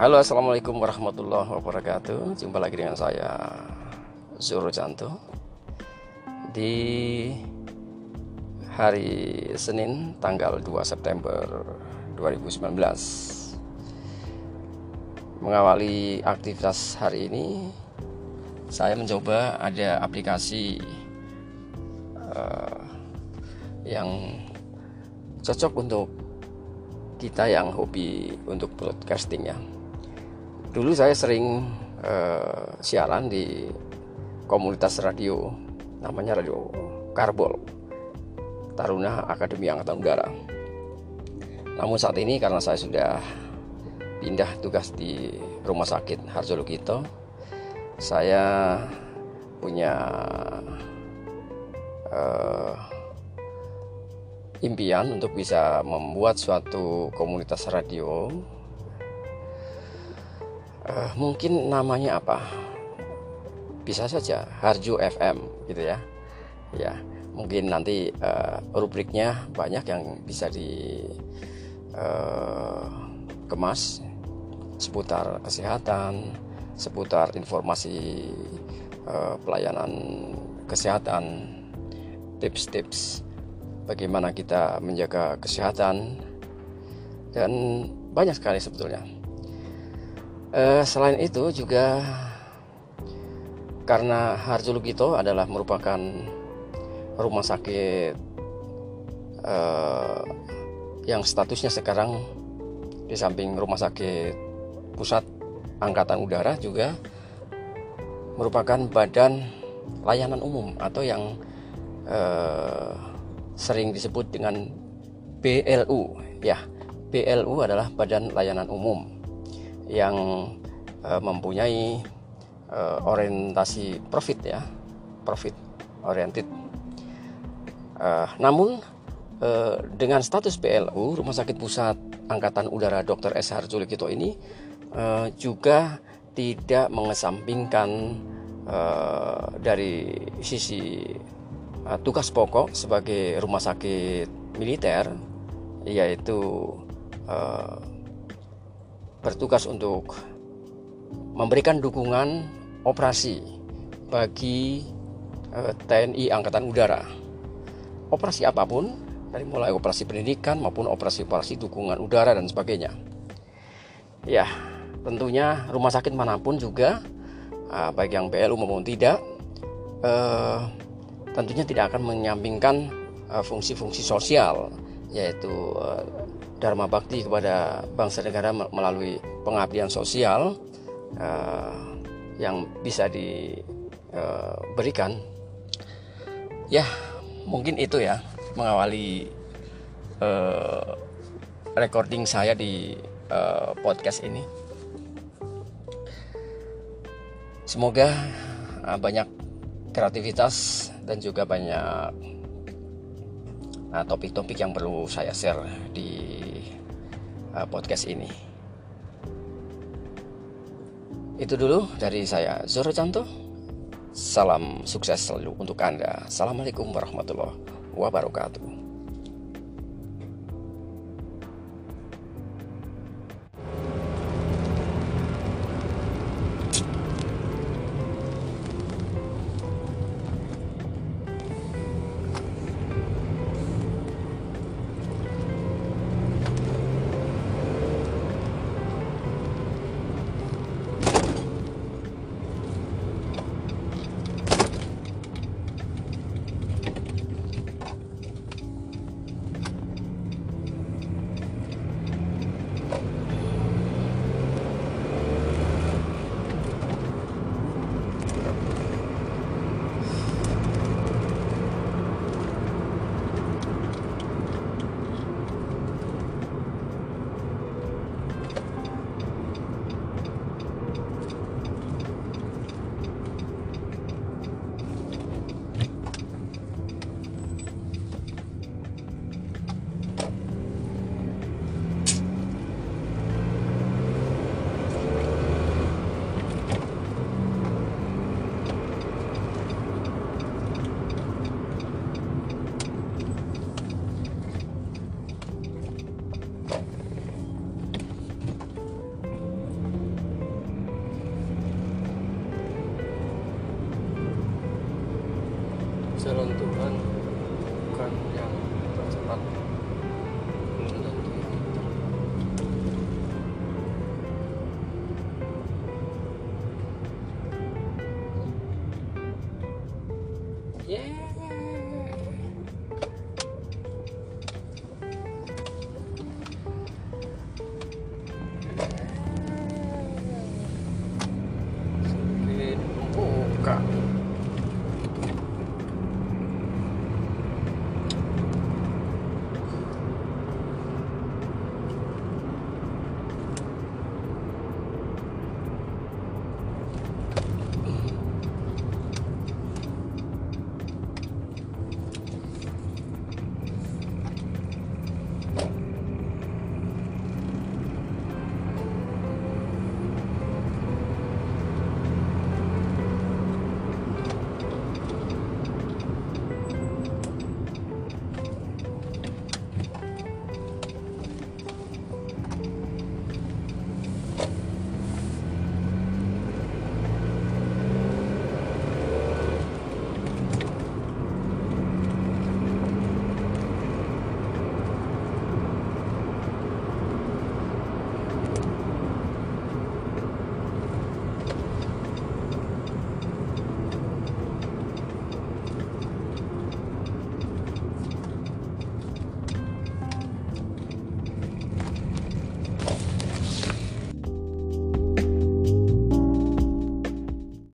Halo assalamualaikum warahmatullahi wabarakatuh. Jumpa lagi dengan saya Zuro Janto Di hari Senin tanggal 2 September 2019 Mengawali aktivitas hari ini Saya mencoba ada aplikasi uh, Yang cocok untuk kita yang hobi untuk broadcasting ya dulu saya sering uh, siaran di komunitas radio namanya radio Karbol Taruna Akademi Angkatan Udara. Namun saat ini karena saya sudah pindah tugas di rumah sakit Harjolo Kito saya punya uh, impian untuk bisa membuat suatu komunitas radio uh, mungkin namanya apa? Bisa saja Harjo FM gitu ya. Ya mungkin nanti uh, rubriknya banyak yang bisa di uh, kemas. Seputar kesehatan seputar informasi uh, pelayanan kesehatan tips-tips bagaimana kita menjaga kesehatan dan banyak sekali sebetulnya Uh, selain itu juga karena Harjulukito adalah merupakan rumah sakit uh, yang statusnya sekarang di samping rumah sakit pusat angkatan udara juga merupakan badan layanan umum atau yang uh, sering disebut dengan BLU ya BLU adalah badan layanan umum yang uh, mempunyai uh, orientasi profit ya profit oriented uh, namun uh, dengan status PLU Rumah Sakit Pusat Angkatan Udara Dr. S. Harjulikito ini uh, juga tidak mengesampingkan uh, dari sisi uh, tugas pokok sebagai rumah sakit militer yaitu bertugas untuk memberikan dukungan operasi bagi eh, TNI Angkatan Udara. Operasi apa pun, dari mulai operasi pendidikan maupun operasi-operasi dukungan udara dan sebagainya. Ya, tentunya rumah sakit mana pun juga, eh, baik yang BLU maupun tidak, eh, tentunya tidak akan menyampingkan fungsi-fungsi sosial, yaitu dharma bakti kepada bangsa negara melalui pengabdian sosial uh, yang bisa diberikan. Uh, ya, mungkin itu ya mengawali recording saya di podcast ini. Semoga banyak kreativitas dan juga banyak topik-topik uh, yang perlu saya share di uh, podcast ini. Itu dulu dari saya Zoro Canto. Salam sukses selalu untuk Anda. Assalamualaikum warahmatullahi wabarakatuh. Jalan Tuhan bukan yang tercepat. Yeah.